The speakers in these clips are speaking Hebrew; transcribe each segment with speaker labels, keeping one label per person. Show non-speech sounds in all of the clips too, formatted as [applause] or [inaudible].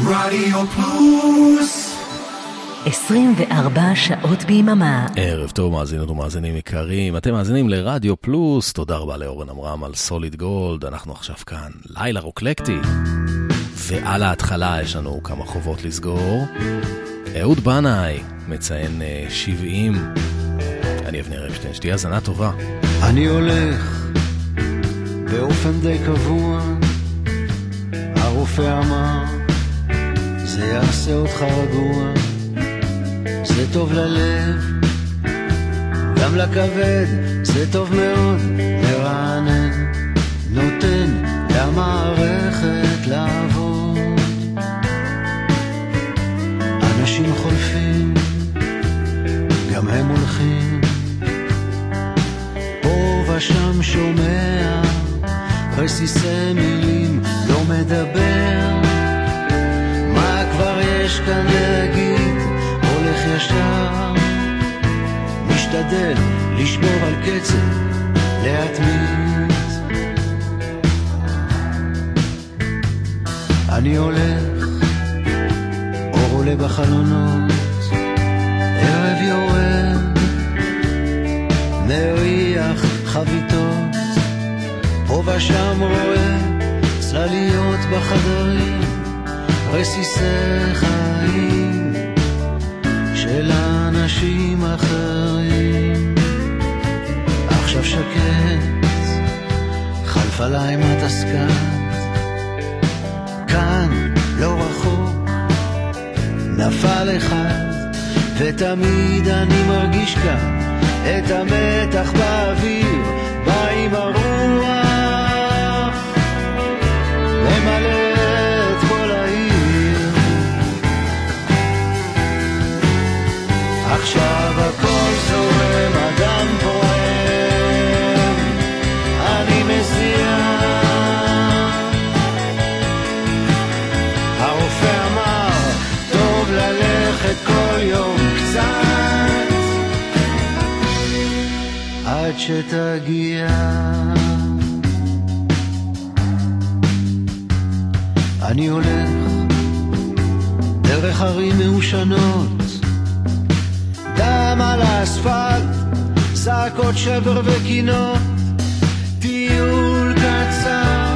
Speaker 1: רדיו פלוס
Speaker 2: 24 שעות ביממה.
Speaker 3: ערב טוב, מאזינות ומאזינים יקרים. אתם מאזינים לרדיו פלוס, תודה רבה לאורן עמרם על סוליד גולד. אנחנו עכשיו כאן, לילה רוקלקטי. ועל ההתחלה יש לנו כמה חובות לסגור. אהוד בנאי מציין 70. אני אבנר אפשטיין, שתהיה האזנה טובה.
Speaker 4: אני הולך באופן די קבוע, הרופא אמר, זה יעשה אותך רגוע, זה טוב ללב, גם לכבד, זה טוב מאוד, מרענן, נותן למערכת לעבוד. אנשים חולפים, גם הם הולכים, פה ושם שומע רסיסי מילים, לא מדבר. יש כאן להגיד? הולך ישר, משתדל לשמור על קצב, להתמיד. אני הולך, אור עולה בחלונות, ערב יורד, מריח חביתות, פה ושם רואה צלליות בחדרים, רסיסי חיים של אנשים אחרים. עכשיו שקט, חלף עליי מתסקת, כאן לא רחוק, נפל אחד, ותמיד אני מרגיש כאן את המתח באוויר, בא עם הרוח, ממלא שתגיע. אני הולך דרך ערים מעושנות, על האספלט, זעקות שבר וקינות, טיול קצר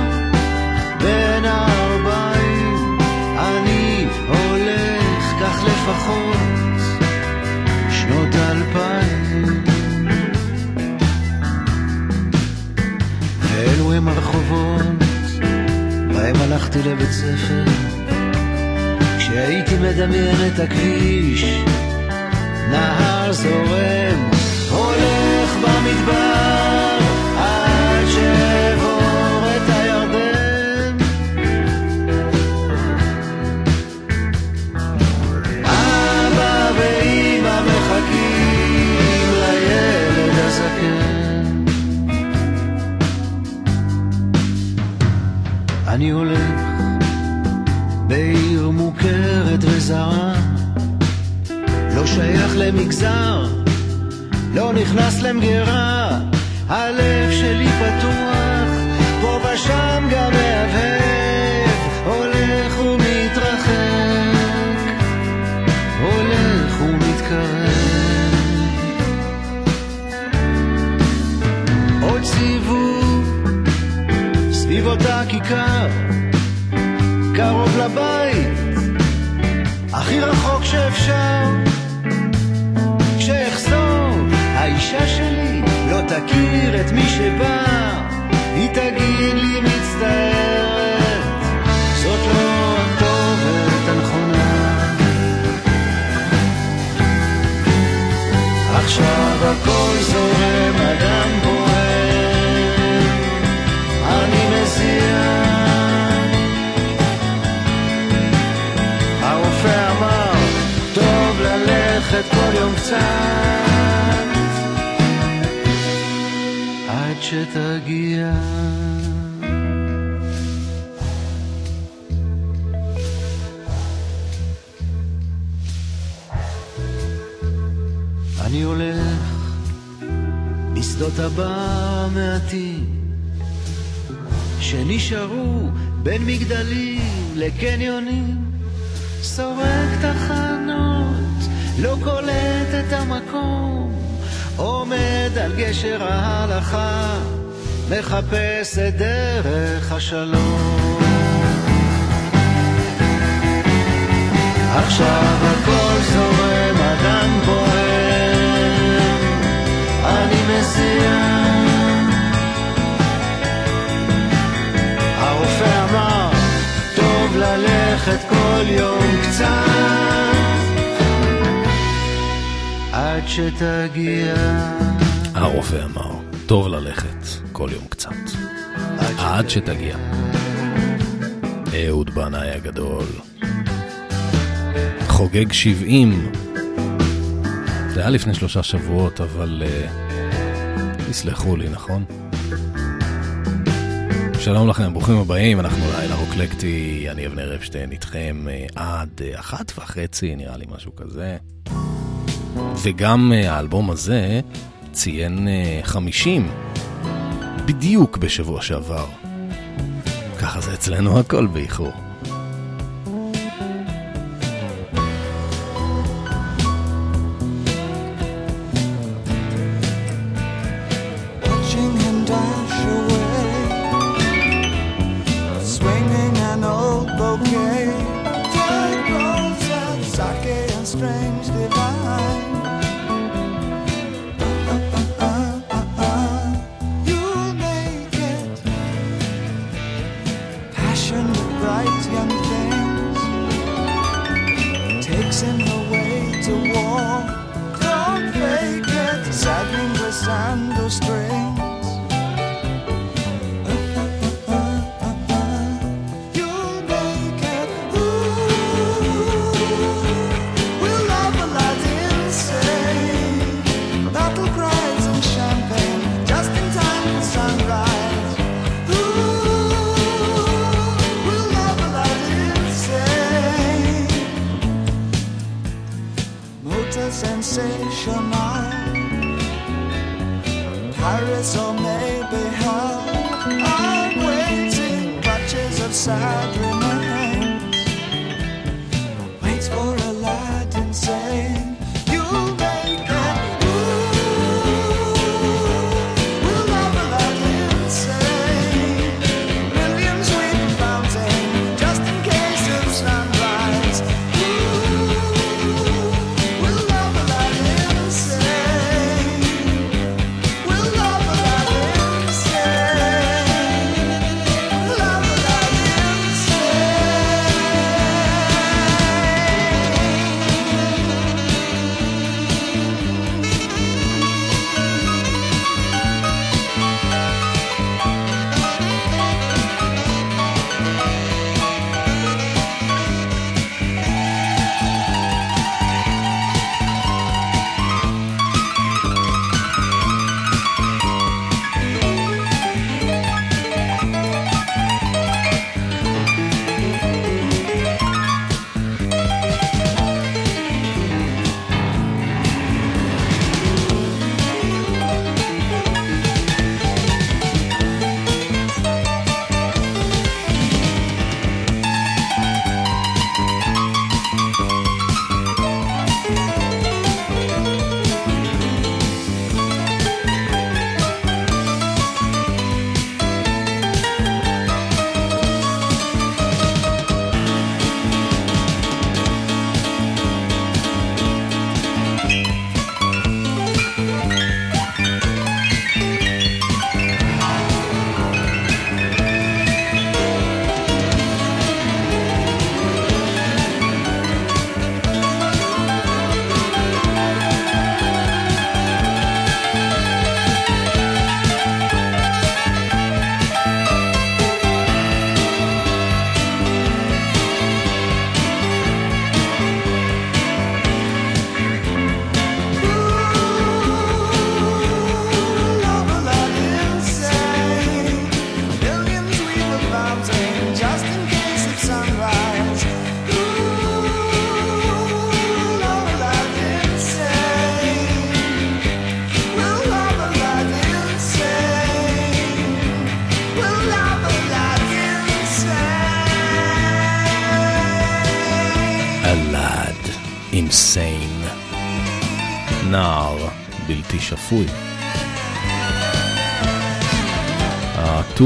Speaker 4: בין הארבעים, אני הולך כך לפחות שנות אלפיים. ואלו הם הרחובות בהם הלכתי לבית ספר, כשהייתי מדמיין את הכביש, נהר זורם, הולך במדבר, עד שאעבור את הירדן. אבא ואמא מחכים לילד הזקן. אני הולך בעיר מוכרת וזרה, שייך למגזר, לא נכנס למגירה, הלב שלי פתוח, פה ושם גם מהבהב, הולך ומתרחק, הולך ומתקרב. עוד סיבוב סביב אותה כיכר, קרוב לבית, הכי רחוק שאפשר. האישה שלי לא תכיר את מי שבא, היא תגיד לי מצטערת, זאת לא הכתובת הנכונה. עכשיו הכל זורם, אדם פועם, אני מזיע. הרופא אמר, טוב ללכת כל יום קצת, שתגיע. אני הולך בשדות הבר המעטים שנשארו בין מגדלים לקניונים סורק תחנות, לא קולט את המקום, עומד על גשר ההלכה, מחפש את דרך השלום. עכשיו הכל זורם, אדם פועם, אני מזיע. הרופא אמר, טוב ללכת כל יום קצת, עד שתגיע.
Speaker 5: הרופא אמר, טוב ללכת כל יום קצת, עד שתגיע. אהוד בנאי הגדול. חוגג 70. זה היה לפני שלושה שבועות, אבל uh, תסלחו לי, נכון? שלום לכם, ברוכים הבאים, אנחנו לילה רוקלקטי, אני אבנר אפשטיין איתכם uh, עד uh, אחת וחצי, נראה לי משהו כזה. וגם uh, האלבום הזה ציין uh, 50, בדיוק בשבוע שעבר. ככה זה אצלנו הכל באיחור.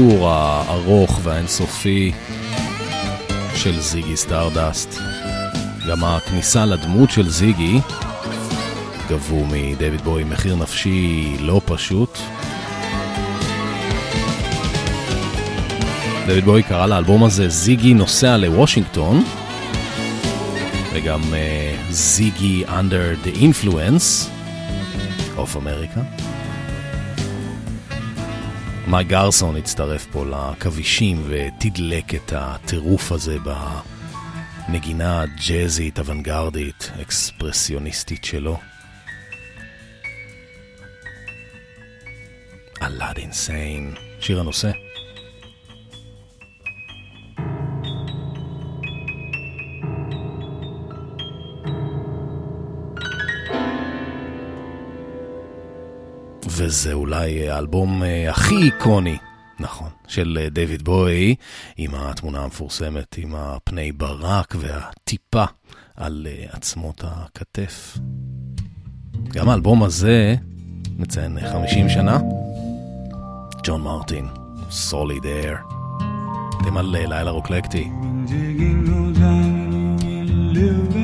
Speaker 6: הטור הארוך והאינסופי של זיגי סטארדסט. גם הכניסה לדמות של זיגי גבו מדויד בוי מחיר נפשי לא פשוט. דויד בוי קרא לאלבום הזה זיגי נוסע לוושינגטון וגם uh, זיגי under the influence of America. מייק גרסון הצטרף פה לכבישים ותדלק את הטירוף הזה בנגינה הג'אזית, אוונגרדית, אקספרסיוניסטית שלו. אלאד אינסיין, שיר הנושא. וזה אולי האלבום אה, הכי איקוני, נכון, של אה, דיוויד בואי, עם התמונה המפורסמת, עם הפני ברק והטיפה על אה, עצמות הכתף. גם האלבום הזה מציין 50 שנה. ג'ון מרטין, סוליד אייר. אתם על לילה רוקלקטי. living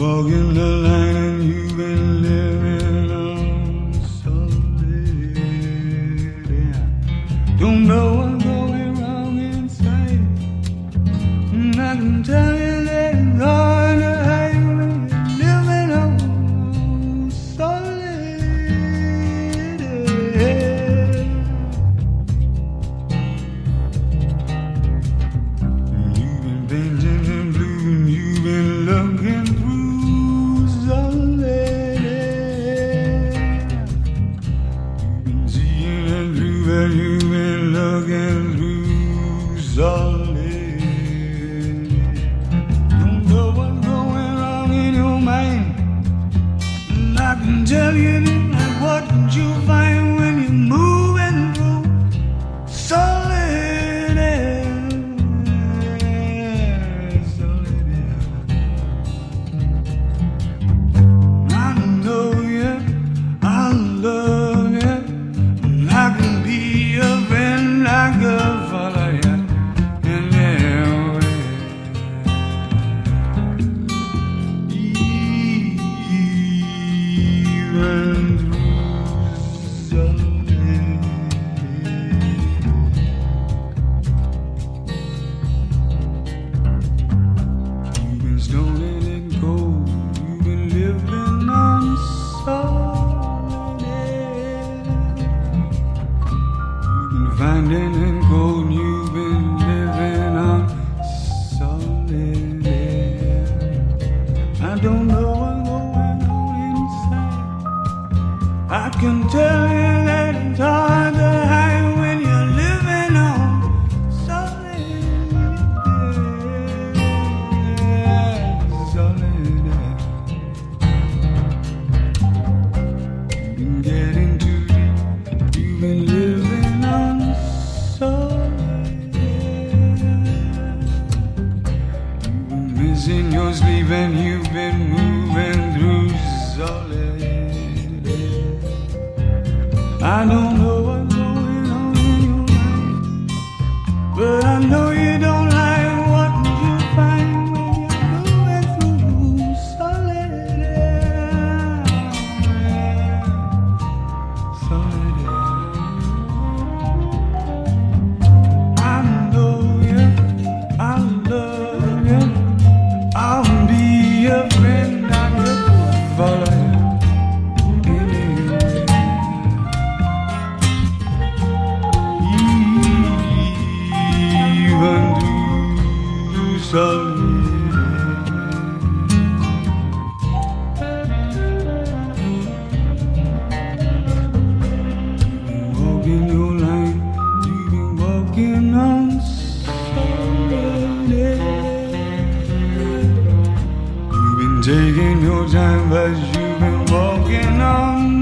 Speaker 6: walking the line you've been living on so late. Yeah. Don't know. taking your time, as you've been walking on.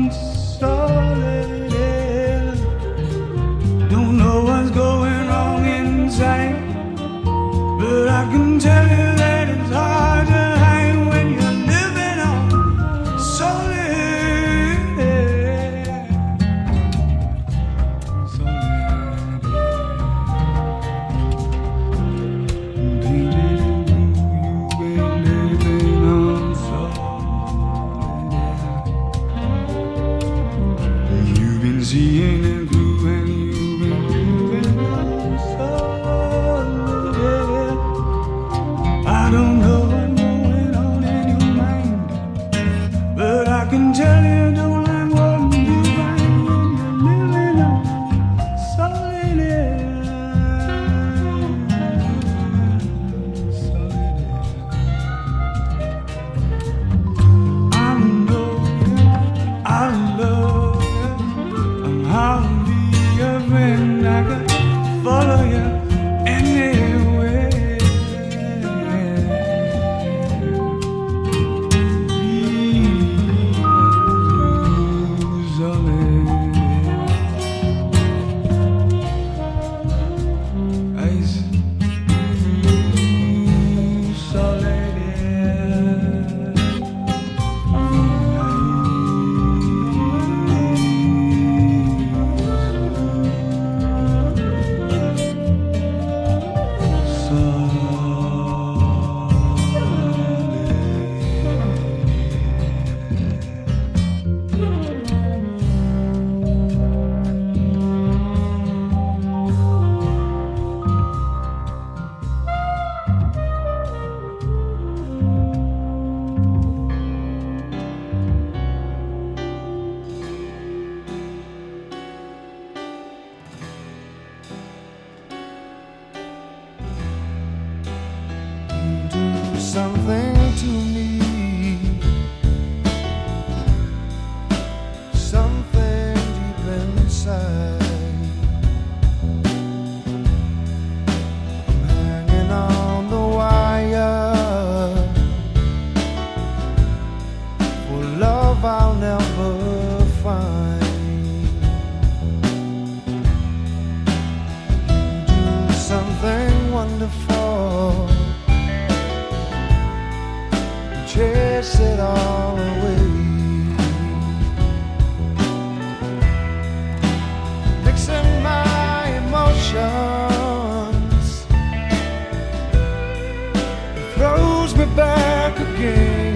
Speaker 6: back again.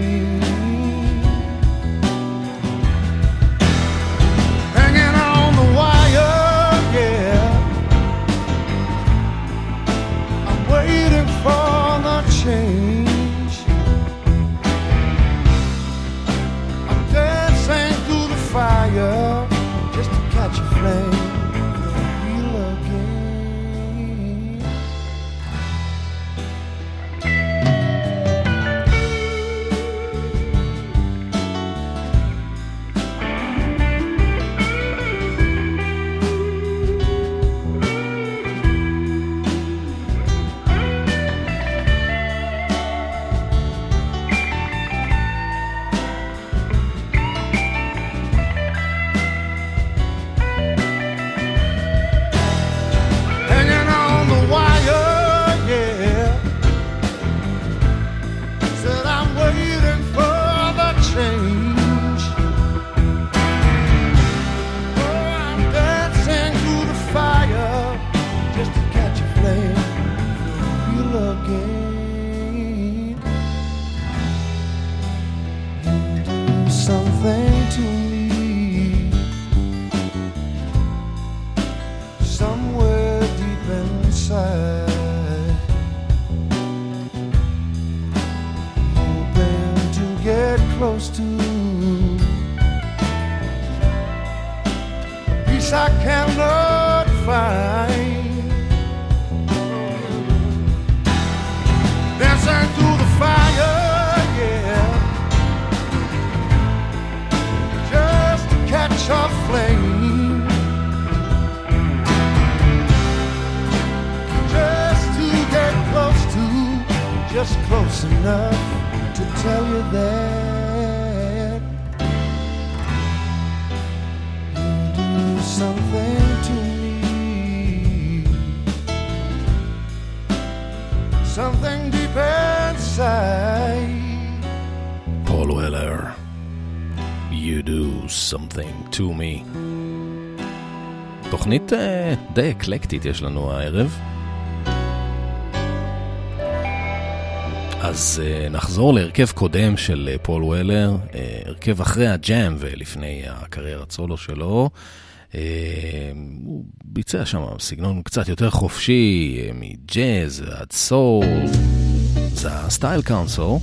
Speaker 3: To me. תוכנית uh, די אקלקטית יש לנו הערב. אז uh, נחזור להרכב קודם של uh, פול וולר, uh, הרכב אחרי הג'אם ולפני הקריירת סולו שלו.
Speaker 7: הוא ביצע שם סגנון קצת יותר חופשי, מג'אז ועד סול. זה הסטייל קאונסול.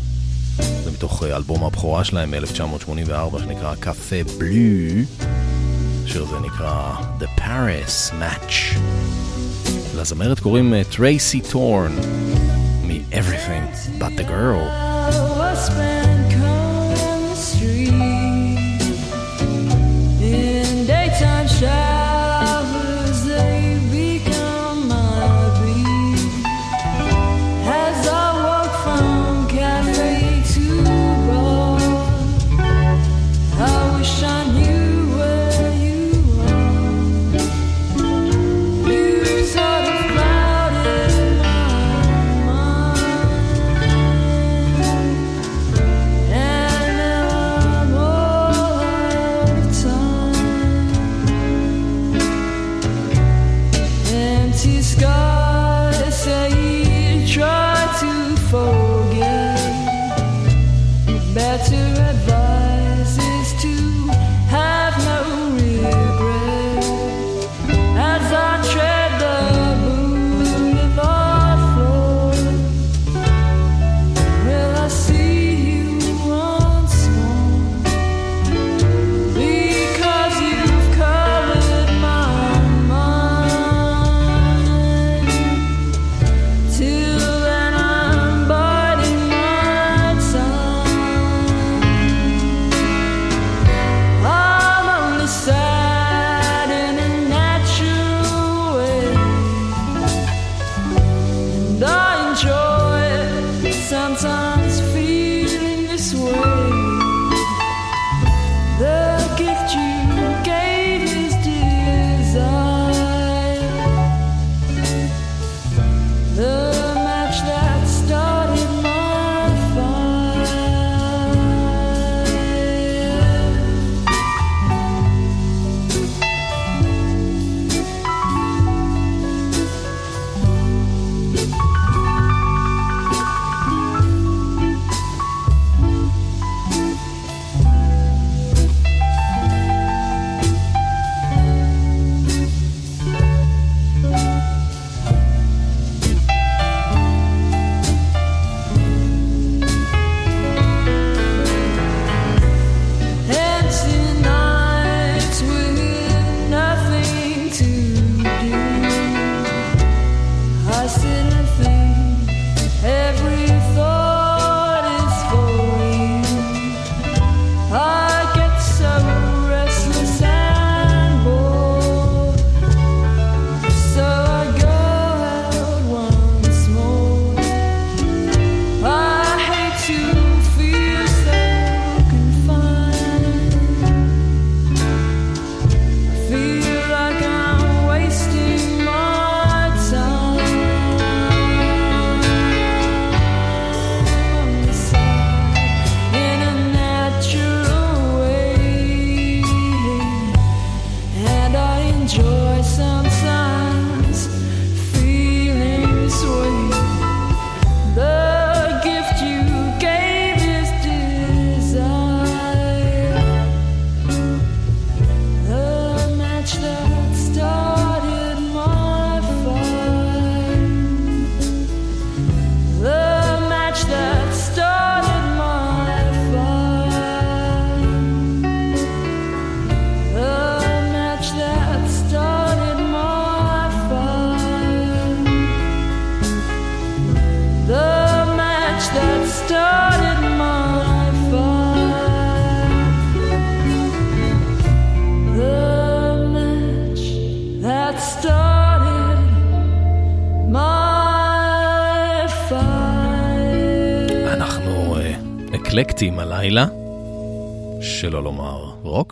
Speaker 7: זה מתוך אלבום הבכורה שלהם מ-1984 שנקרא קפה בלו. השיר הזה נקרא The Paris Match. לזמרת קוראים טרייסי טורן מ-Everything But The Girl.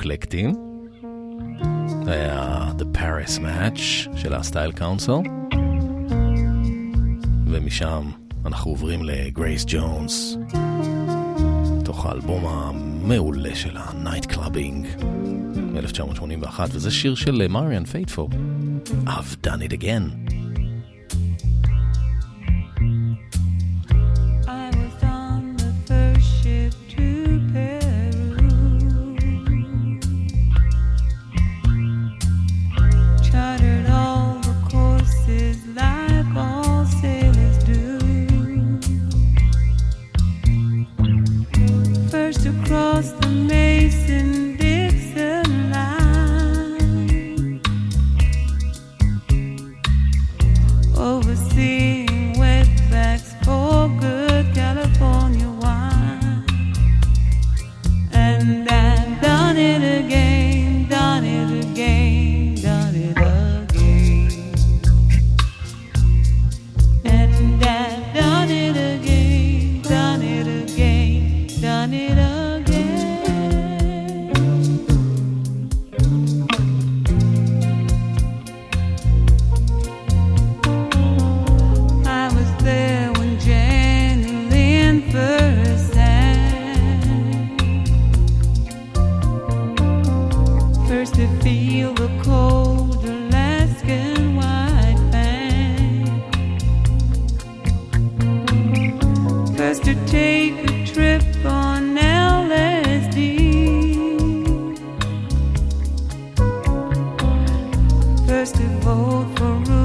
Speaker 7: רוקלקטים. זה היה The Paris Match של הסטייל קאונסל. ומשם אנחנו עוברים לגרייס ג'ונס, מתוך האלבום המעולה שלה, Night Clubbing, מ-1981, וזה שיר של מריאן פייטפו, I've done it again.
Speaker 2: רדיו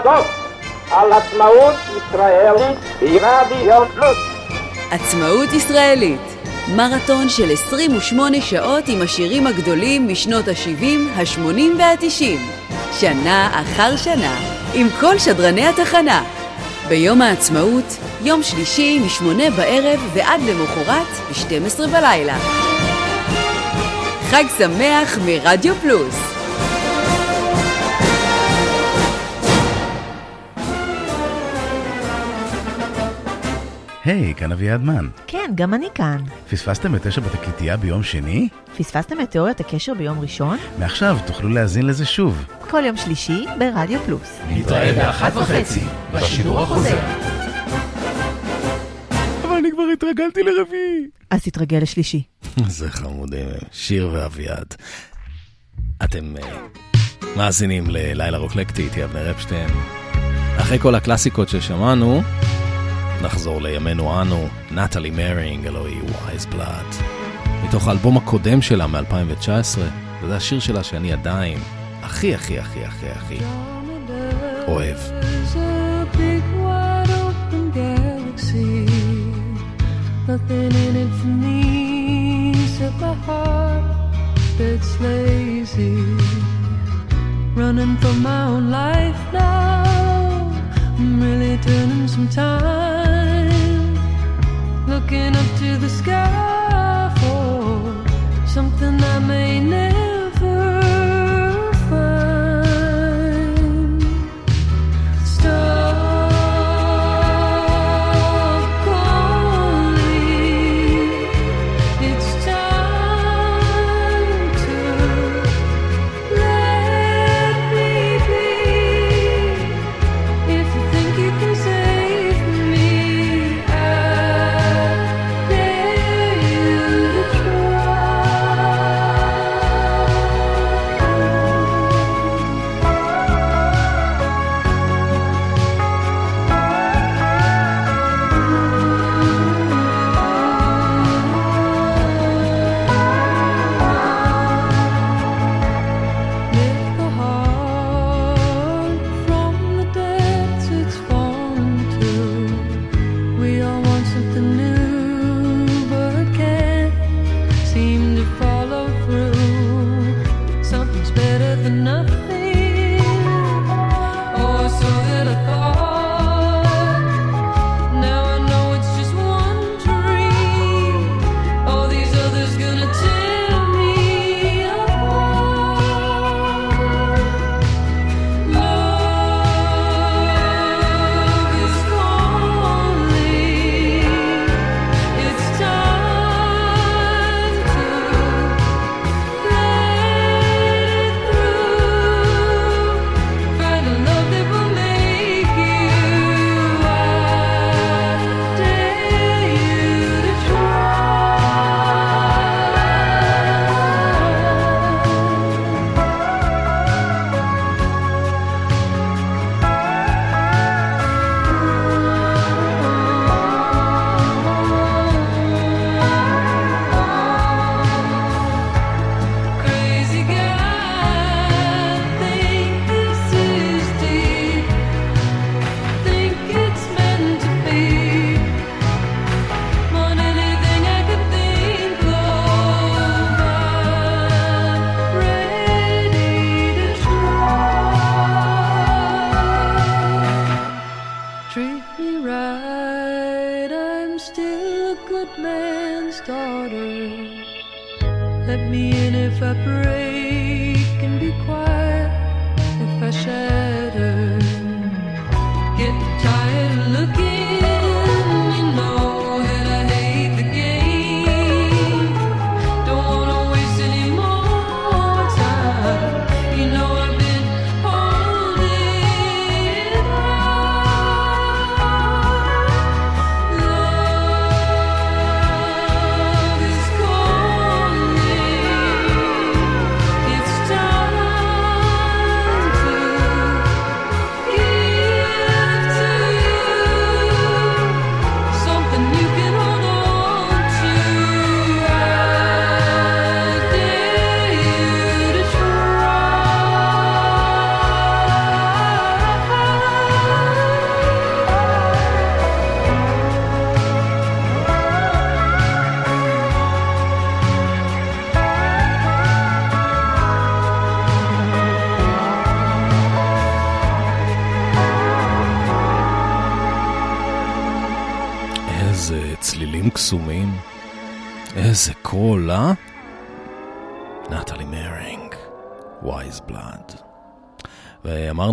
Speaker 8: בזאת על עצמאות ישראלית ברדיו פלוס.
Speaker 9: עצמאות ישראלית מרתון של 28 שעות עם השירים הגדולים משנות ה-70, ה-80 וה-90. שנה אחר שנה, עם כל שדרני התחנה. ביום העצמאות, יום שלישי מ-8 בערב ועד למחרת ב-12 בלילה. חג שמח מרדיו פלוס.
Speaker 7: היי, hey, כאן אביעד מן.
Speaker 10: כן, גם אני כאן.
Speaker 7: פספסתם את תשע בתקליטייה ביום שני?
Speaker 10: פספסתם את תיאוריית הקשר ביום ראשון?
Speaker 7: מעכשיו תוכלו להאזין לזה שוב.
Speaker 10: כל יום שלישי ברדיו פלוס.
Speaker 1: נתראה באחת וחצי, בשידור החוזר.
Speaker 7: אני כבר התרגלתי לרביעי.
Speaker 10: אז תתרגל לשלישי.
Speaker 7: זה חמודים, שיר ואביעד. אתם uh, מאזינים ללילה רוקלקטי, איתי אבנר אפשטיין. אחרי כל הקלאסיקות ששמענו, נחזור לימינו אנו, נטלי מרינג, אלוהי וייז בלאט. מתוך האלבום הקודם שלה מ-2019, וזה השיר שלה שאני עדיין הכי הכי הכי הכי הכי אוהב. nothing in it for me except my heart that's lazy. Running for my own life now. I'm really turning some time. Looking up to the sky for something I may never.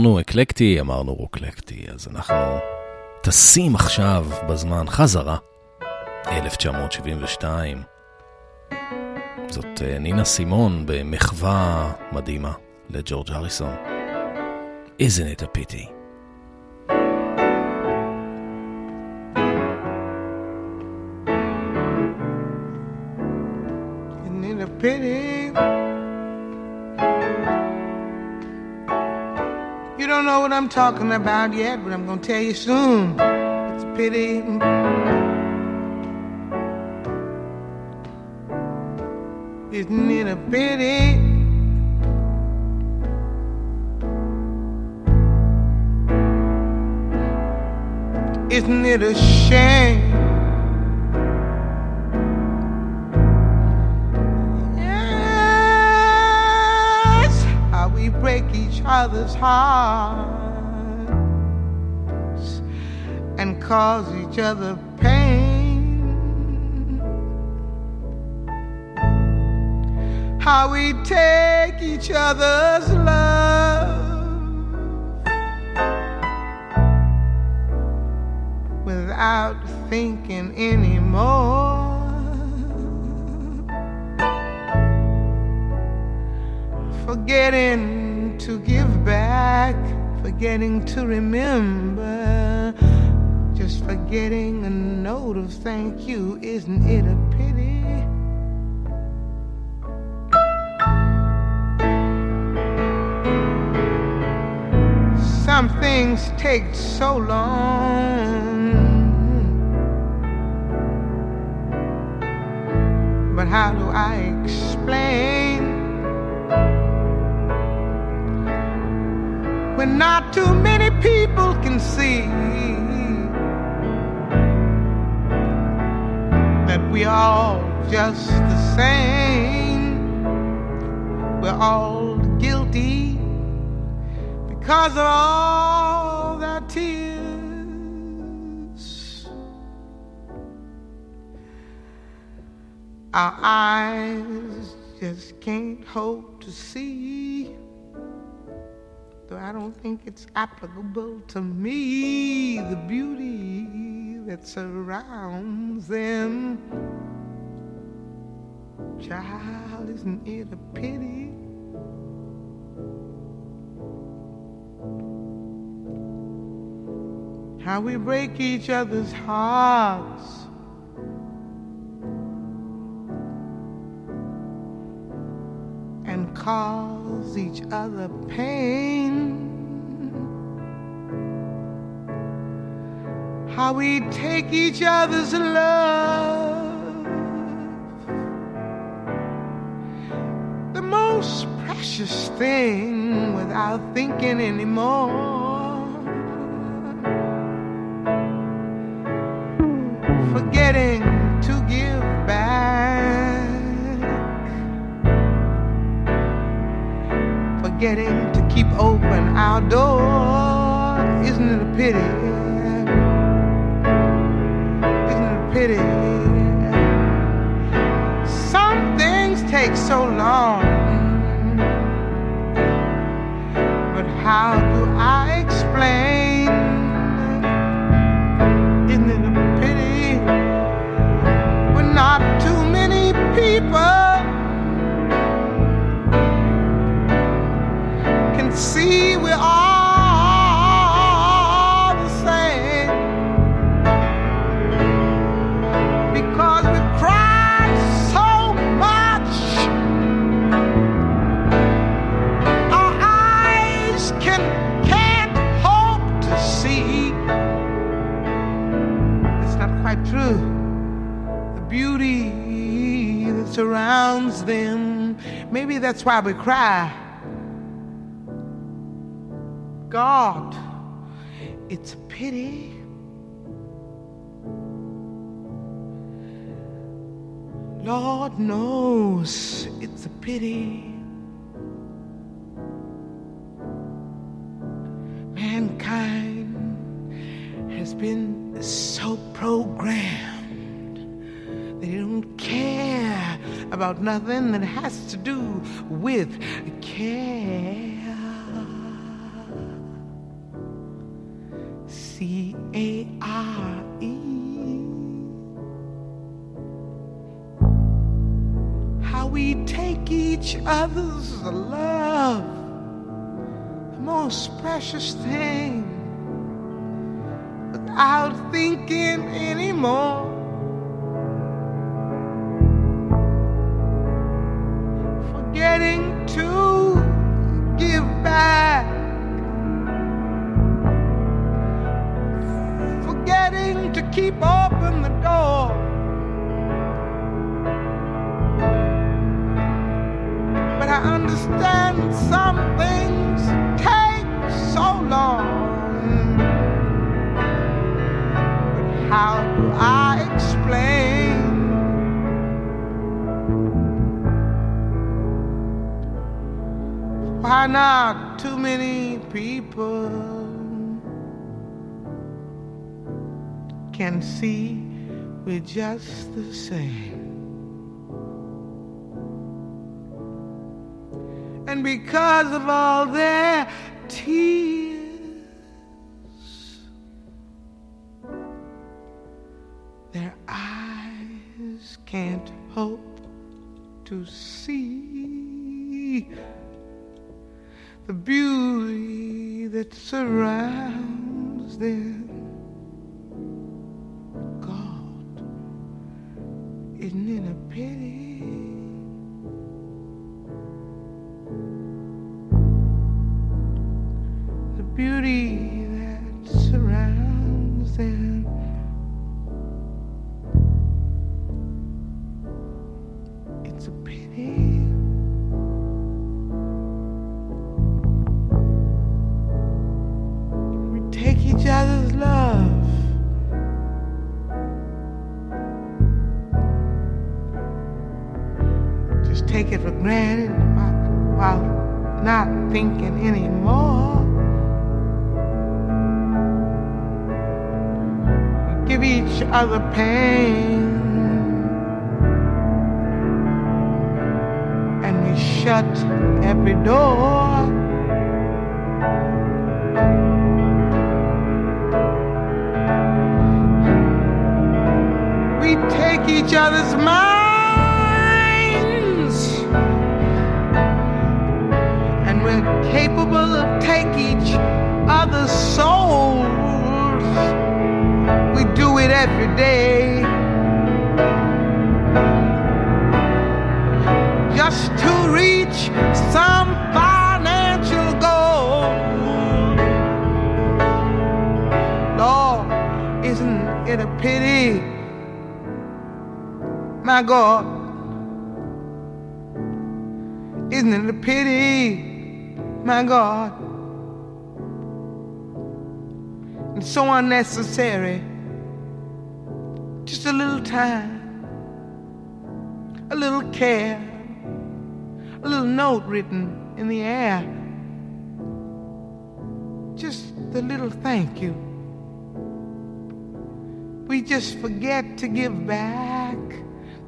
Speaker 3: ואמרנו אקלקטי, אמרנו רוקלקטי, אז אנחנו טסים עכשיו בזמן חזרה, 1972. זאת אה, נינה סימון במחווה מדהימה לג'ורג' הריסון. Isn't it a pity?
Speaker 11: Isn't it a pity? What I'm talking about yet, but I'm gonna tell you soon. It's a pity. Isn't it a pity? Isn't it a shame? Other's hearts and cause each other pain. How we take each other's love without thinking anymore. forgetting to give back, forgetting to remember, just forgetting a note of thank you. Isn't it a pity? Some things take so long. But how do I explain? When not too many people can see that we're all just the same. We're all guilty because of all their tears. Our eyes just can't hope to see though I don't think it's applicable to me, the beauty that surrounds them. Child, isn't it a pity? How we break each other's hearts. Cause each other pain. How we take each other's love, the most precious thing, without thinking anymore. Forgetting forgetting to keep open our door. Isn't it a pity? Isn't it a pity? Some things take so long. But how do I true. The beauty that surrounds them. Maybe that's why we cry. God, it's a pity. Lord knows it's a pity. Mankind has been so programmed they don't care about nothing that has to do with care. C A R E. how we take each other's love, the most precious thing, without thinking anymore. Forgetting to give back. Forgetting to keep open the door. but I understand some things take so long. How do I explain? Why not too many people can see we're just the same? and because of all their tears, their eyes can't hope to see the beauty that surrounds them. God, isn't it a pity? the beauty that surrounds them. Each other's love. Just take it for granted while not thinking anymore. give each other pain. And we shut every door. Each other's minds. And we're capable of taking each other's souls we do it every day. Just to reach some financial goal. Lord, isn't it a pity? My God, isn't it a pity? My God, and so unnecessary just a little time, a little care, a little note written in the air. Just the little thank you. We just forget to give back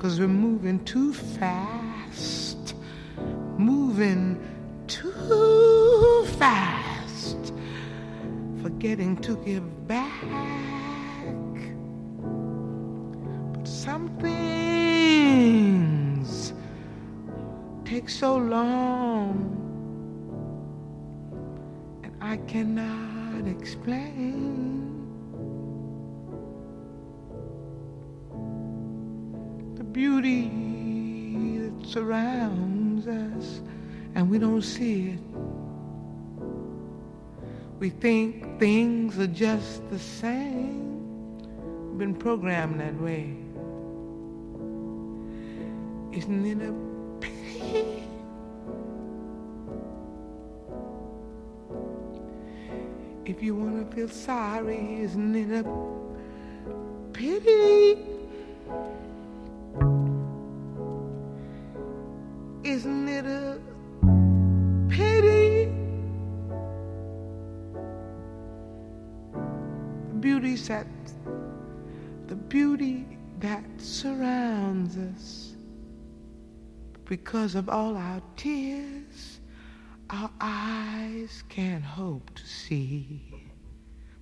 Speaker 11: Cause we're moving too fast, moving too fast, forgetting to give back. But some things take so long, and I cannot explain. Beauty that surrounds us and we don't see it. We think things are just the same. We've been programmed that way. Isn't it a pity? If you want to feel sorry, isn't it a pity? Isn't it a pity? The beauty that the beauty that surrounds us because of all our tears our eyes can't hope to see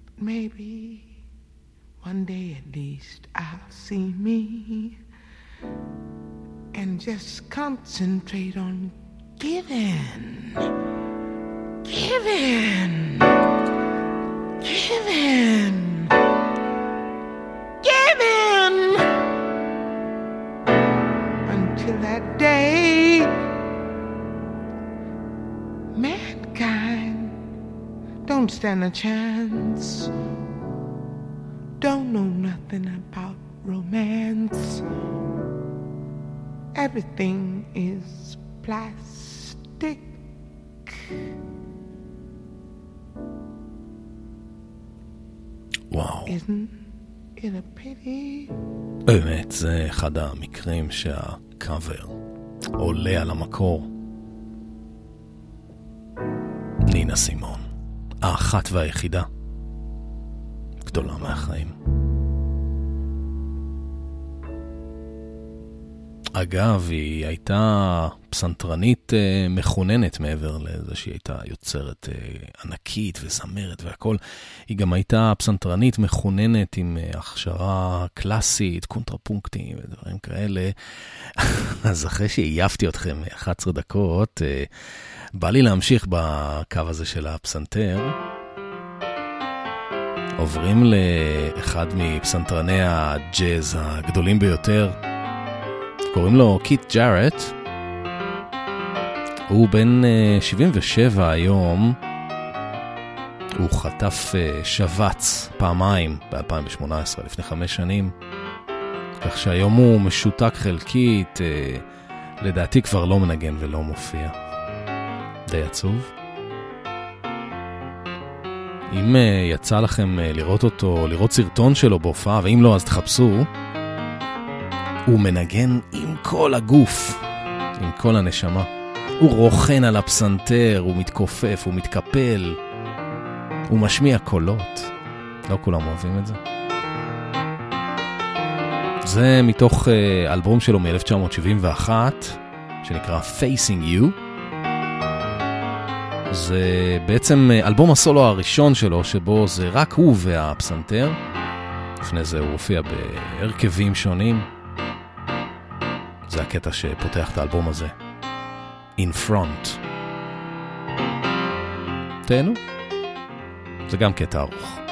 Speaker 11: but maybe one day at least I'll see me and just concentrate on giving, giving, giving, giving. Until that day mankind don't stand a chance, Everything is plastic.
Speaker 3: וואו,
Speaker 11: Isn't it a pity?
Speaker 3: באמת, זה אחד המקרים שהקאבר עולה על המקור. נינה סימון, האחת והיחידה, גדולה מהחיים. אגב, היא הייתה פסנתרנית אה, מחוננת מעבר לזה שהיא הייתה יוצרת אה, ענקית וזמרת והכל. היא גם הייתה פסנתרנית מחוננת עם אה, הכשרה קלאסית, קונטרפונקטים ודברים כאלה. [laughs] אז אחרי שעייפתי אתכם 11 דקות, אה, בא לי להמשיך בקו הזה של הפסנתר. עוברים לאחד מפסנתרני הג'אז הגדולים ביותר. קוראים לו קיט ג'ארט. הוא בן אה, 77 היום. הוא חטף אה, שבץ פעמיים ב-2018, לפני חמש שנים. כך שהיום הוא משותק חלקית, אה, לדעתי כבר לא מנגן ולא מופיע. די עצוב. אם אה, יצא לכם אה, לראות אותו, לראות סרטון שלו בהופעה, ואם לא אז תחפשו, הוא מנגן עם כל הגוף, עם כל הנשמה. הוא רוכן על הפסנתר, הוא מתכופף, הוא מתקפל, הוא משמיע קולות. לא כולם אוהבים את זה. זה מתוך אה, אלבום שלו מ-1971, שנקרא Facing You. זה בעצם אה, אלבום הסולו הראשון שלו, שבו זה רק הוא והפסנתר. לפני זה הוא הופיע בהרכבים שונים. זה הקטע שפותח את האלבום הזה. In Front. תהנו. זה גם קטע ארוך.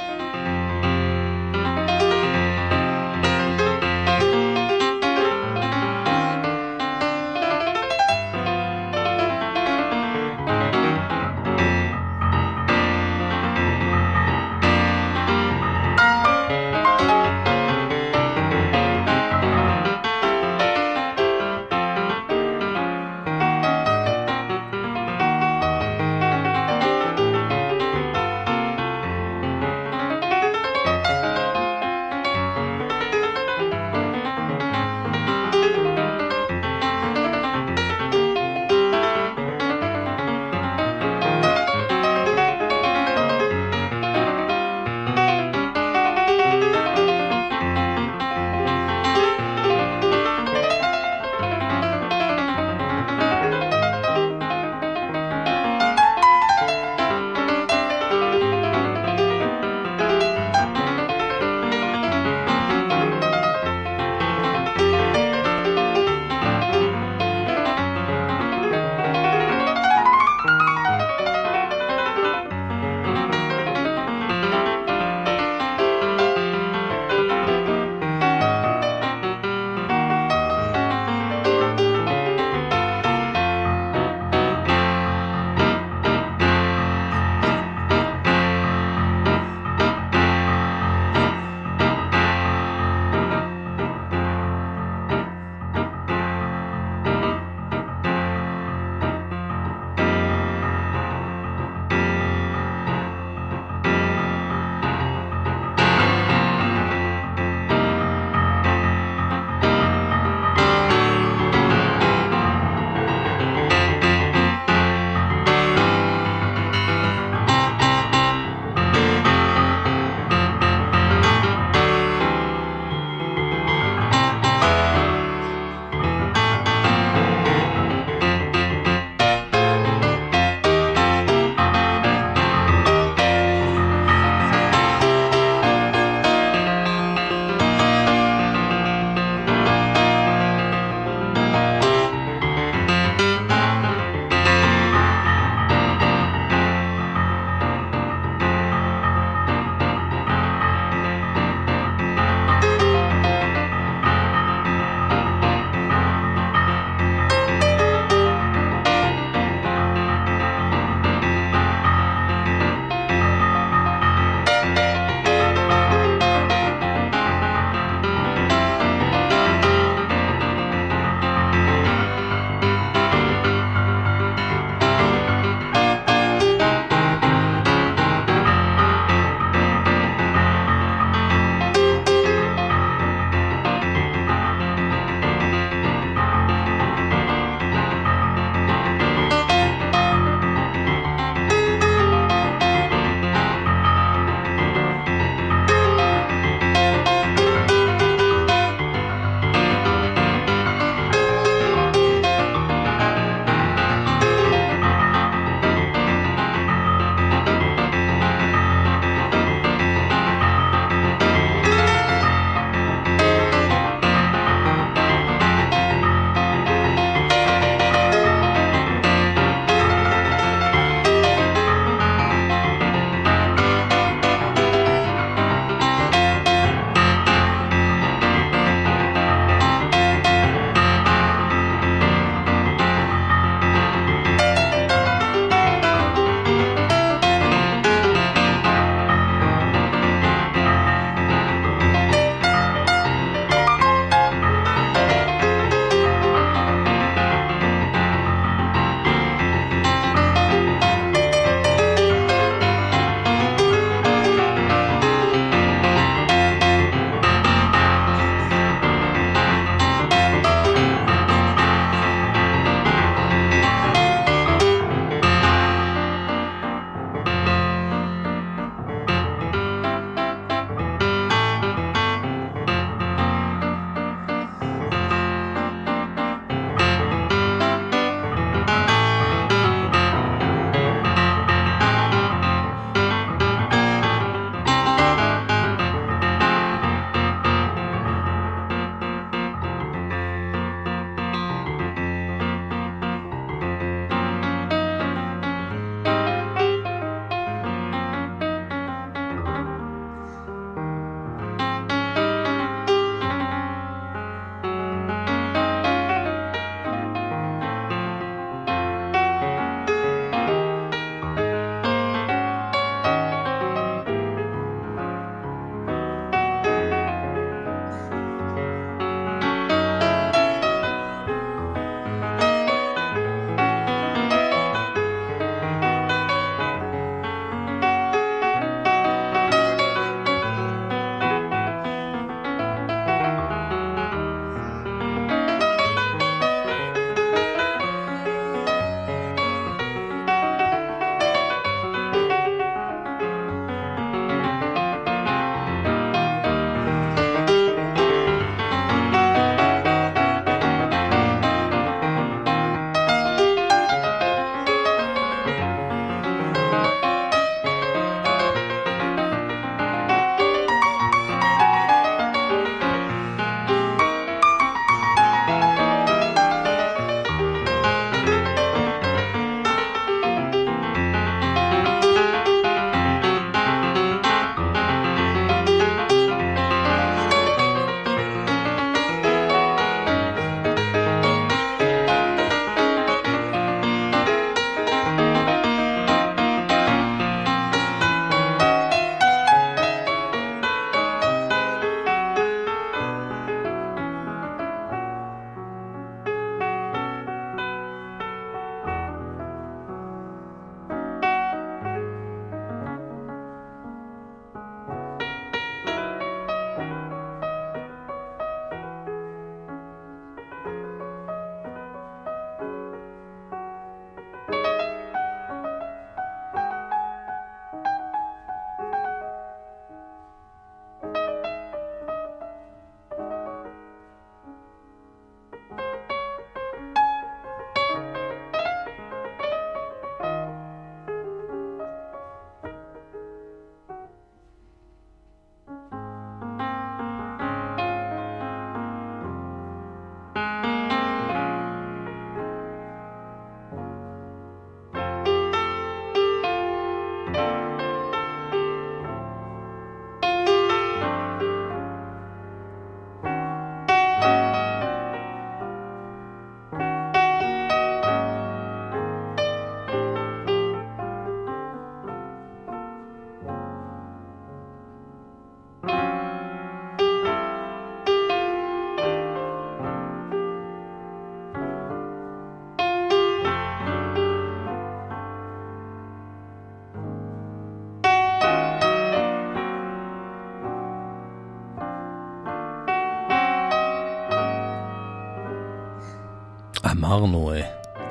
Speaker 3: אמרנו, אה,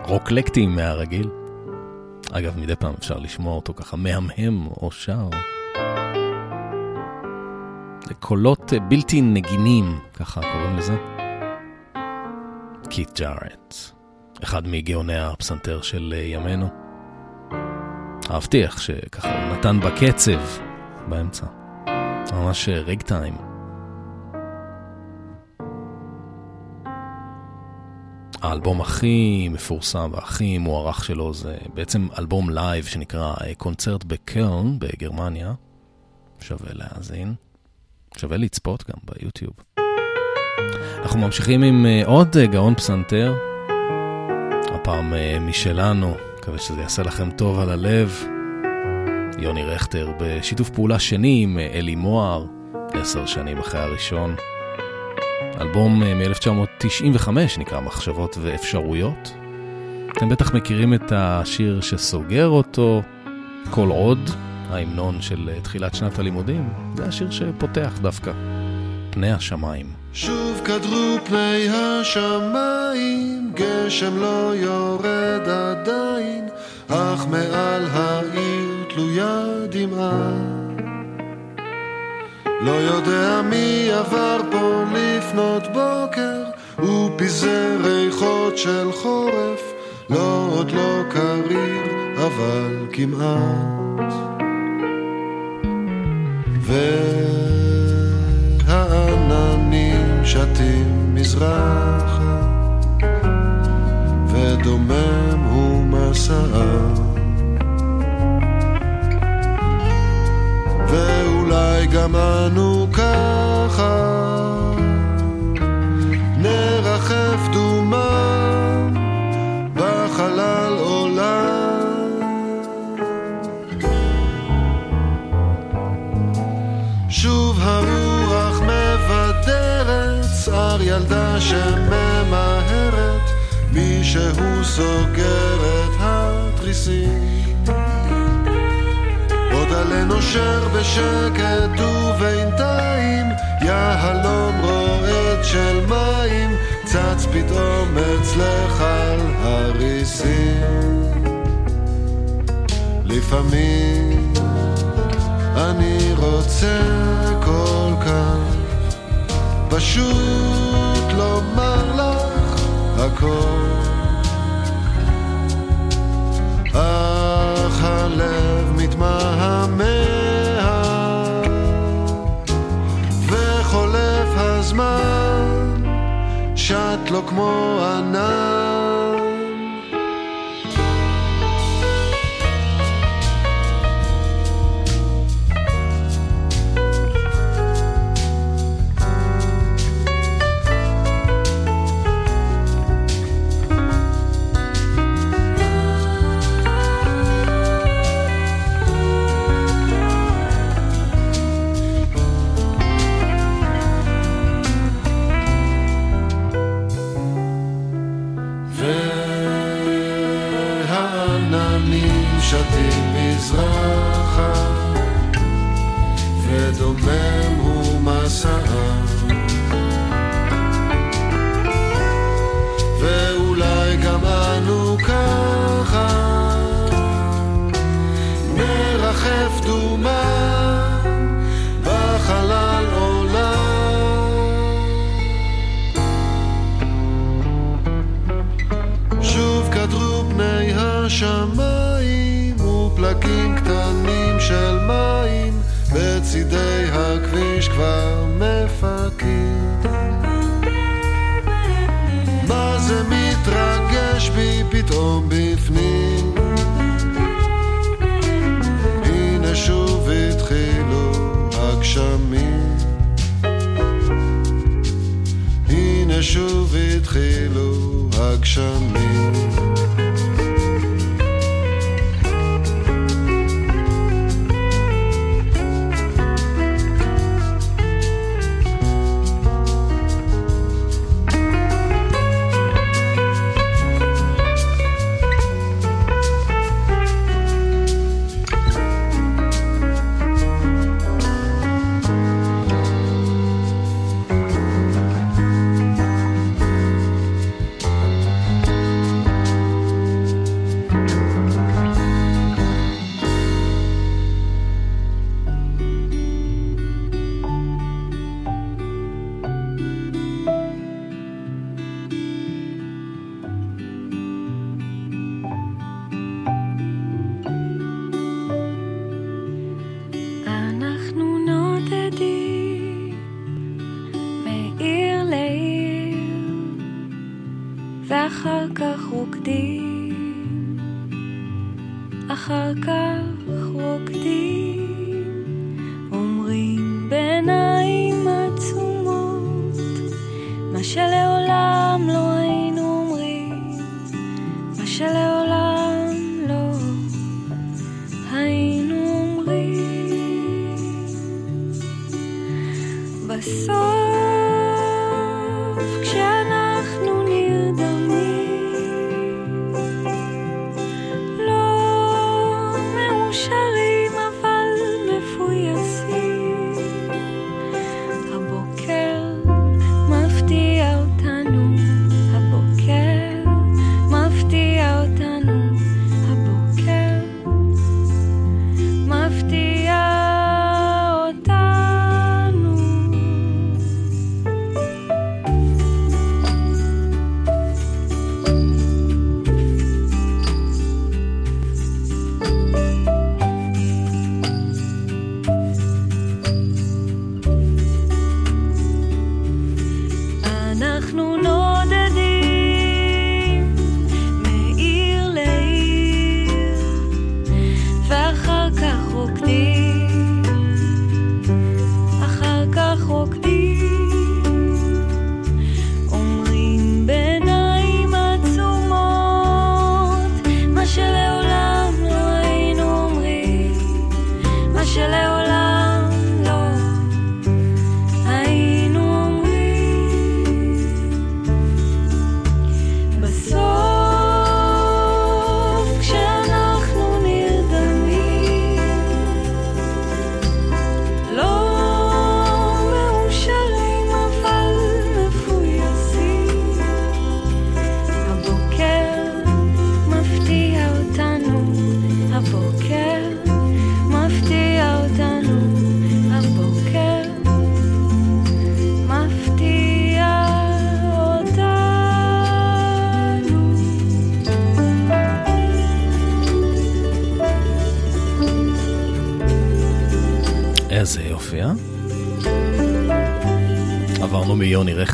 Speaker 3: רוקלקטים מהרגיל. אגב, מדי פעם אפשר לשמוע אותו ככה מהמהם או שר. זה קולות אה, בלתי נגינים, ככה קוראים לזה. קית' ג'ארט, אחד מגאוני הפסנתר של אה, ימינו. אהבתי איך שככה הוא נתן בקצב באמצע. ממש ריג טיים. האלבום הכי מפורסם והכי מוערך שלו זה בעצם אלבום לייב שנקרא אה, קונצרט בקלן בגרמניה. שווה להאזין. שווה לצפות גם ביוטיוב. אנחנו ממשיכים עם אה, עוד אה, גאון פסנתר, הפעם משלנו, מקווה שזה יעשה לכם טוב על הלב. יוני רכטר בשיתוף פעולה שני עם אלי מוהר, עשר שנים אחרי הראשון. אלבום אה, מ-1995 נקרא מחשבות ואפשרויות. אתם בטח מכירים את השיר שסוגר אותו, כל עוד, ההמנון של אה, תחילת שנת הלימודים, זה השיר שפותח דווקא, פני השמיים.
Speaker 12: שוב קדרו פני השמיים, גשם לא יורד עדיין, אך מעל העיר תלויה דמעה. לא יודע מי עבר פה לפנות בוקר, הוא פיזר ריחות של חורף, לא עוד לא קריר, אבל כמעט. והעננים שתים מזרחה, ודומם הוא מסעה. ואולי גם אנו ככה. נרחף דומם בחלל עולם. שוב הרוח מבדרת צער ילדה שממהרת מישהו סוגר את התריסים עוד עלה נושר בשקט ובינתיים יהלום רועד של מים צץ פתאום אצלך על הריסים. לפעמים אני רוצה כל כך פשוט לומר לך הכל מתמהמה וחולף הזמן שט לו כמו ענן
Speaker 7: tomber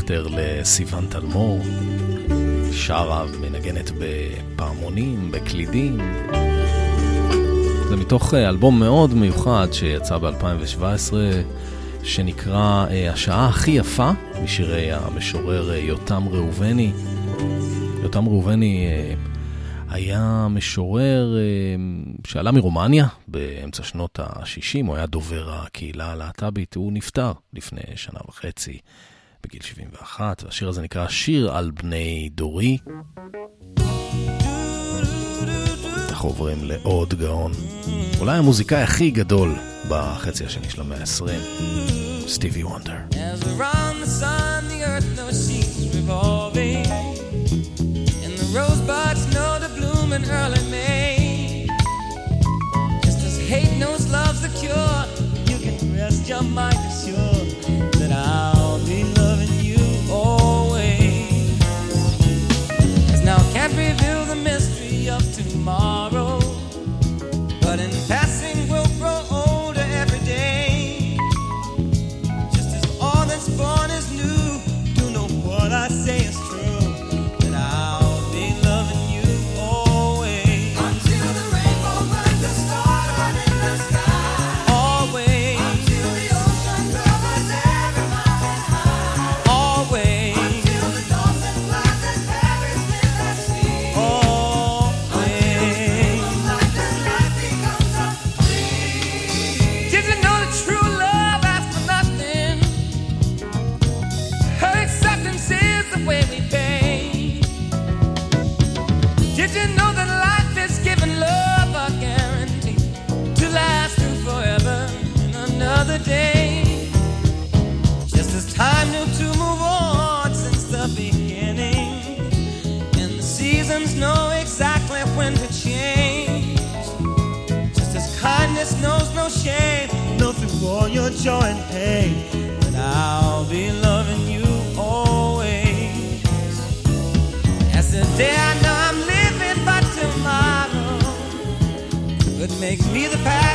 Speaker 7: דיכטר לסיוון תלמור, שרה ומנגנת בפעמונים, בקלידים. זה מתוך אה, אלבום מאוד מיוחד שיצא ב-2017, שנקרא אה, השעה הכי יפה משירי המשורר אה, יותם ראובני. יותם ראובני היה משורר שעלה מרומניה באמצע שנות ה-60, הוא היה דובר הקהילה הלהט"בית, הוא נפטר לפני שנה וחצי. בגיל 71, והשיר הזה נקרא שיר על בני דורי. אנחנו עוברים לעוד גאון, אולי המוזיקאי הכי גדול בחצי השני של המאה ה-20, סטיבי וונדר.
Speaker 13: Just as hate knows love's the cure, you can rest your mind assured. tomorrow. no shame, no through all your joy and pain. But I'll be loving you always. That's the day I know I'm living, but tomorrow could make me the past.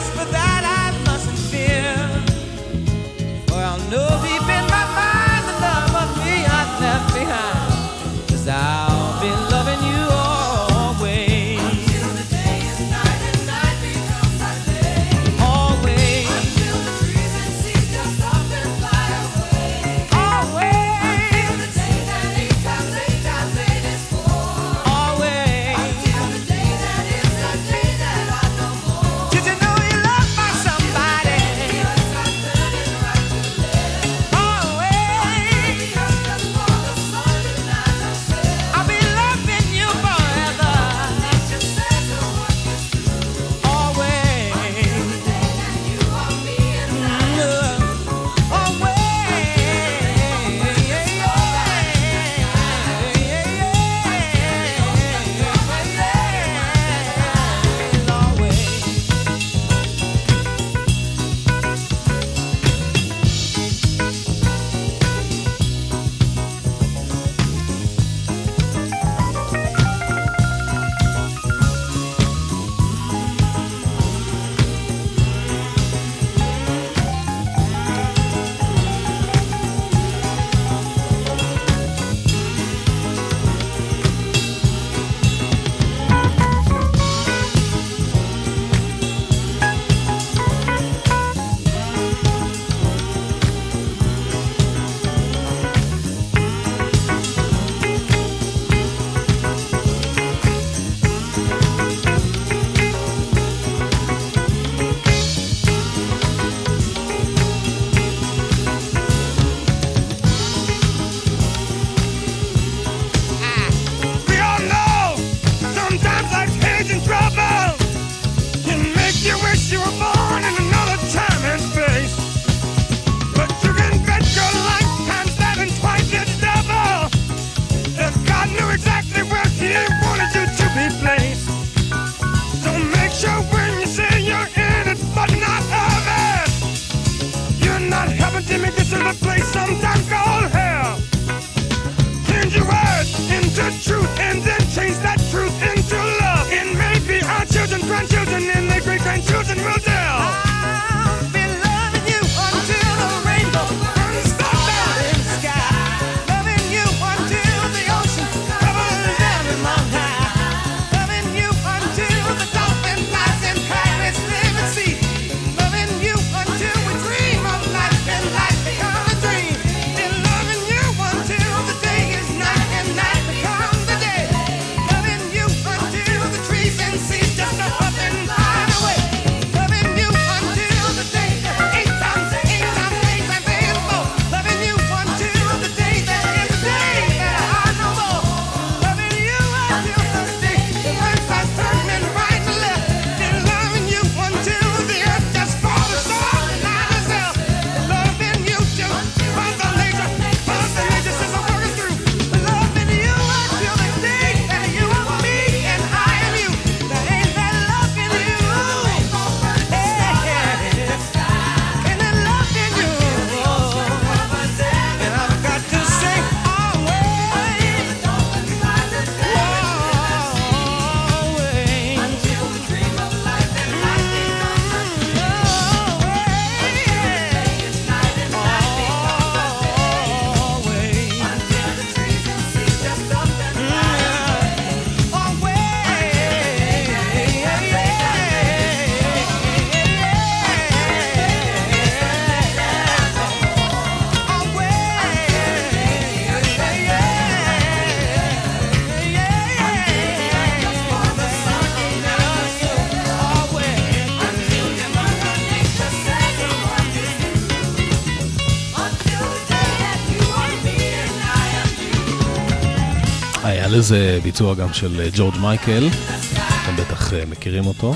Speaker 3: ביצוע גם של אה, ג'ורג' מייקל, אתם בטח אה, מכירים אותו.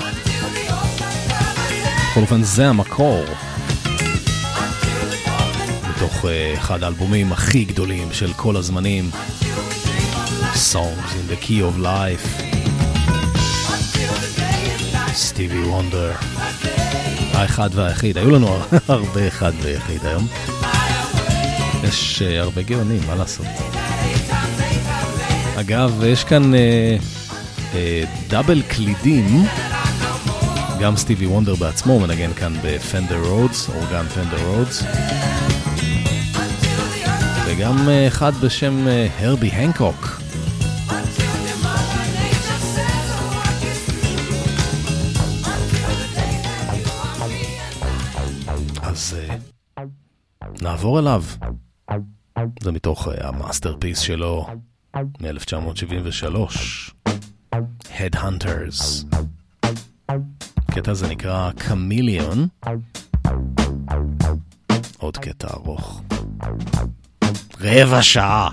Speaker 3: בכל אופן, זה המקור. מתוך אה, אחד האלבומים הכי גדולים של כל הזמנים, Songs in the Key of Life, סטיבי וונדר, האחד והיחיד. היו לנו [laughs] הרבה אחד ויחיד היום. יש הרבה גאונים, מה לעשות? אגב, יש כאן אה, אה, double קלידים, גם סטיבי וונדר בעצמו מנגן כאן בפנדר רודס, אורגן פנדר רודס, וגם אה, אחד בשם אה, הרבי הנקוק. אז אה, נעבור אליו. זה מתוך אה, ה masterpiece שלו מ-1973, Headhunters. הקטע הזה נקרא קמיליון. עוד קטע ארוך. רבע שעה.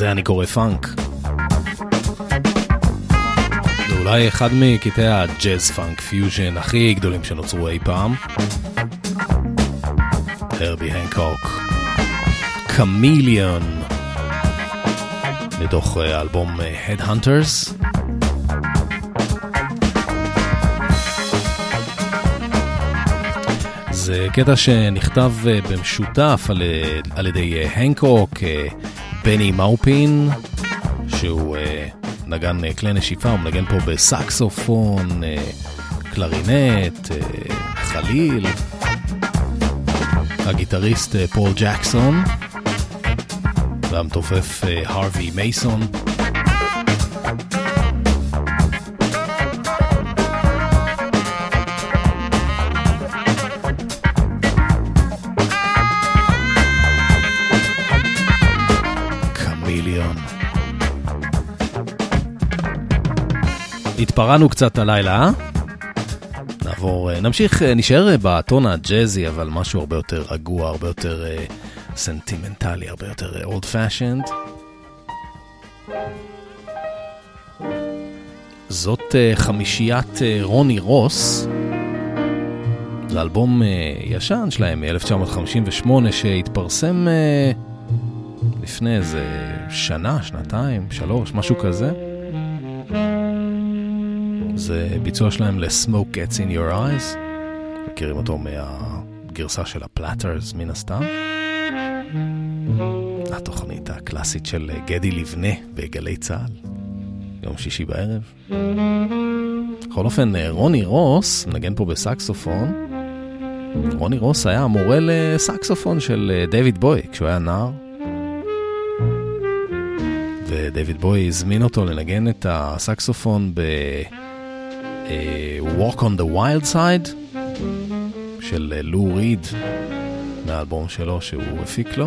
Speaker 3: לזה אני קורא פאנק. זה אולי אחד מקטעי הג'אז פאנק פיוז'ן הכי גדולים שנוצרו אי פעם. הרבי הנקוק. קמיליון. מתוך אה, האלבום Headhunters. זה קטע שנכתב אה, במשותף על, אה, על ידי אה, הנקוק, אה, בני מאופין, שהוא אה, נגן אה, כלי נשיפה, הוא מנגן פה בסקסופון, אה, קלרינט, חליל. הגיטריסט פול ג'קסון, והמתופף הרווי מייסון. התפרענו קצת הלילה, אה? נעבור, אה, נמשיך, אה, נשאר אה, בטון הג'אזי, אבל משהו הרבה יותר רגוע, הרבה יותר סנטימנטלי, הרבה יותר old fashioned. זאת חמישיית רוני רוס. זה אלבום ישן שלהם מ-1958 שהתפרסם לפני איזה שנה, שנתיים, שלוש, משהו כזה. זה ביצוע שלהם ל-Smoke Gets in Your Eyes. מכירים אותו מהגרסה של הפלאטרס מן הסתם. התוכנית הקלאסית של גדי לבנה בגלי צה"ל, יום שישי בערב. בכל אופן, רוני רוס, מנגן פה בסקסופון. רוני רוס היה המורה לסקסופון של דיוויד בוי כשהוא היה נער. ודייוויד בוי הזמין אותו לנגן את הסקסופון ב... אה, Walk on the Wild Side של אה, לו ריד מהאלבום שלו שהוא הפיק לו.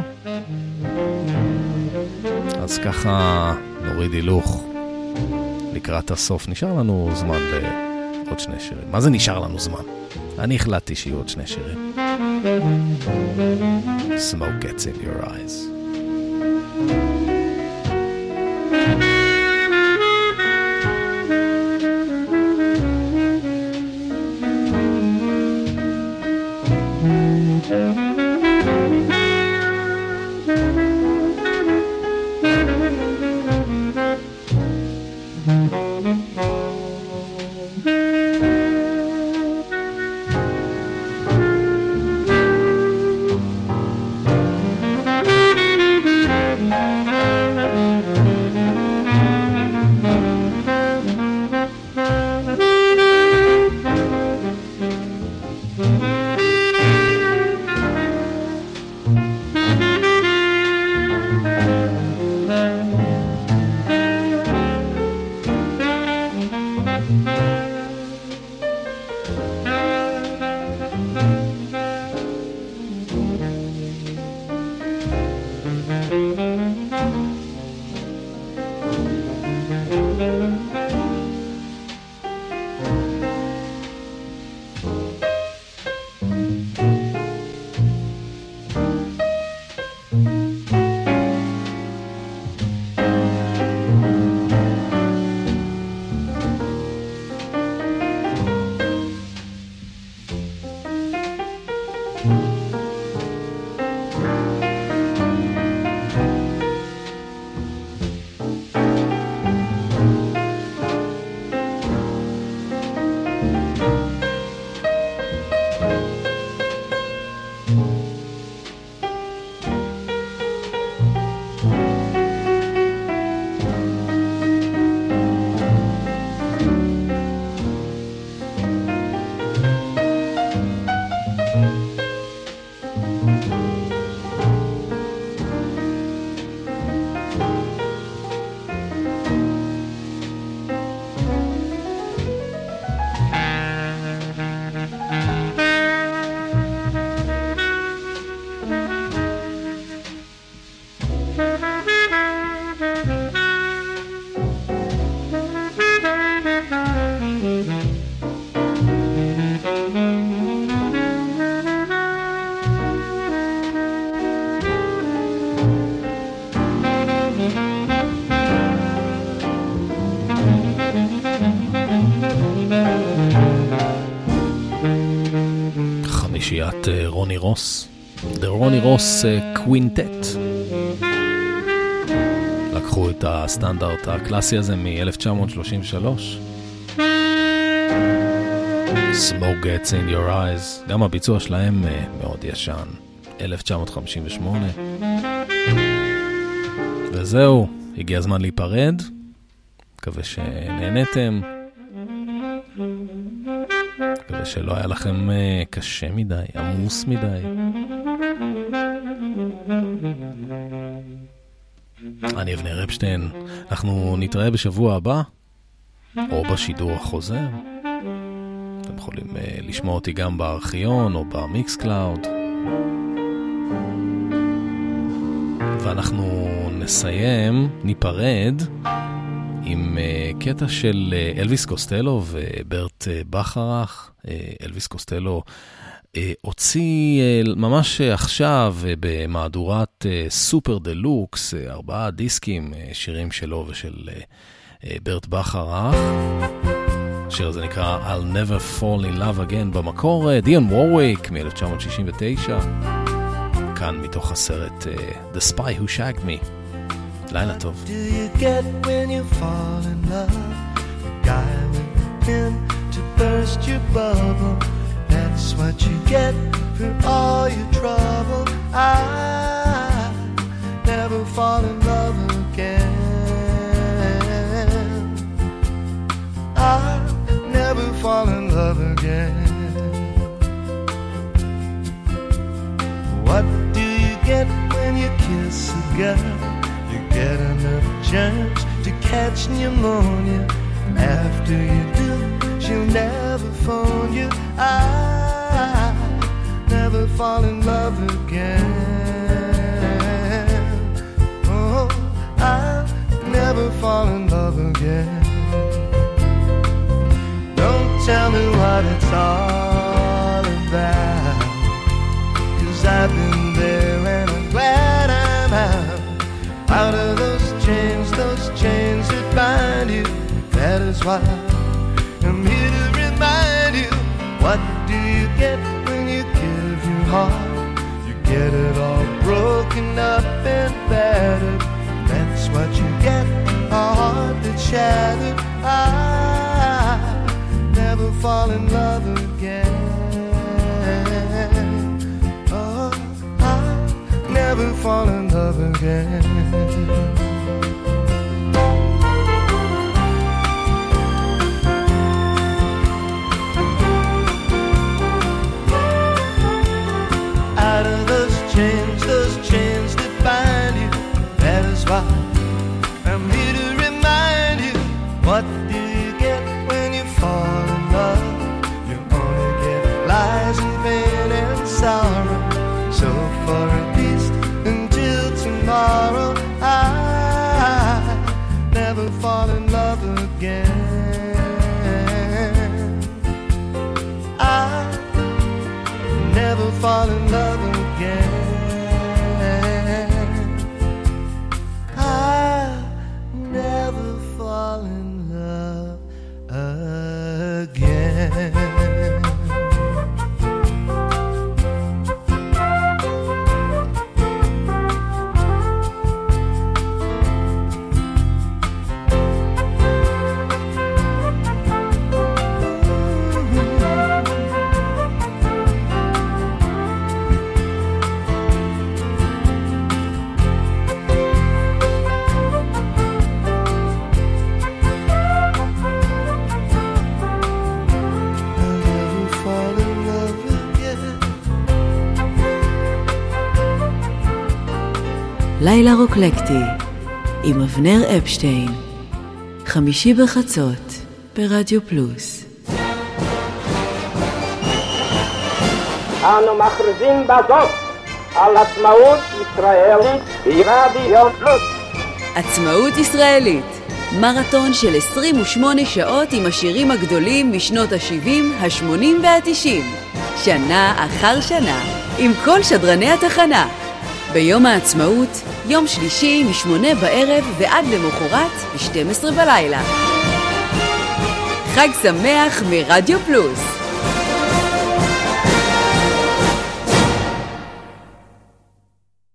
Speaker 3: אז ככה נוריד הילוך לקראת הסוף. נשאר לנו זמן לעוד שני שירים. מה זה נשאר לנו זמן? אני החלטתי שיהיו עוד שני שירים. Smoke gets in your eyes. להקת אה, רוני רוס, The רוני רוס קווינטט. לקחו את הסטנדרט הקלאסי הזה מ-1933. Smoke Gets in Your Eyes, גם הביצוע שלהם אה, מאוד ישן, 1958. וזהו, הגיע הזמן להיפרד, מקווה שנהנתם. שלא היה לכם אה, קשה מדי, עמוס מדי. אני אבנר אפשטיין, אנחנו נתראה בשבוע הבא, או בשידור החוזר. אתם יכולים uh, לשמוע אותי גם בארכיון או במיקס קלאוד. ואנחנו נסיים, ניפרד, עם uh, קטע של uh, אלוויס קוסטלו וברט uh, בכרך. Uh, אלוויס קוסטלו הוציא ממש עכשיו במהדורת super deluxe, ארבעה דיסקים, שירים שלו ושל ברט בכרך. השיר הזה נקרא I'll never fall in love again במקור, דיון וורוויק מ-1969, כאן מתוך הסרט The Spy Who Shagged Me. לילה טוב.
Speaker 4: Do you get when you fall in love? A guy with a pin to burst your bubble. That's what you get for all your trouble. I never fall in love again. I never fall in love again. What do you get when you kiss a girl? Get enough germs to catch pneumonia. After you do, she'll never phone you. I never fall in love again. Oh, I'll never fall in love again. Don't tell me what it's all about. Cause I've been Why I'm here to remind you. What do you get when you give your heart? You get it all broken up and battered. That's what you get, a heart that's shattered. I never fall in love again. Oh, I never fall in love again.
Speaker 9: לילה רוקלקטי עם אבנר אפשטיין, חמישי בחצות ברדיו פלוס.
Speaker 8: אנו מכריזים בזאת על עצמאות ישראל ברדיו פלוס.
Speaker 9: עצמאות ישראלית, מרתון של 28 שעות עם השירים הגדולים משנות ה-70, ה-80 וה-90. שנה אחר שנה, עם כל שדרני התחנה. ביום העצמאות, יום שלישי מ-8 בערב ועד למחרת ב-12 בלילה. חג שמח מרדיו פלוס.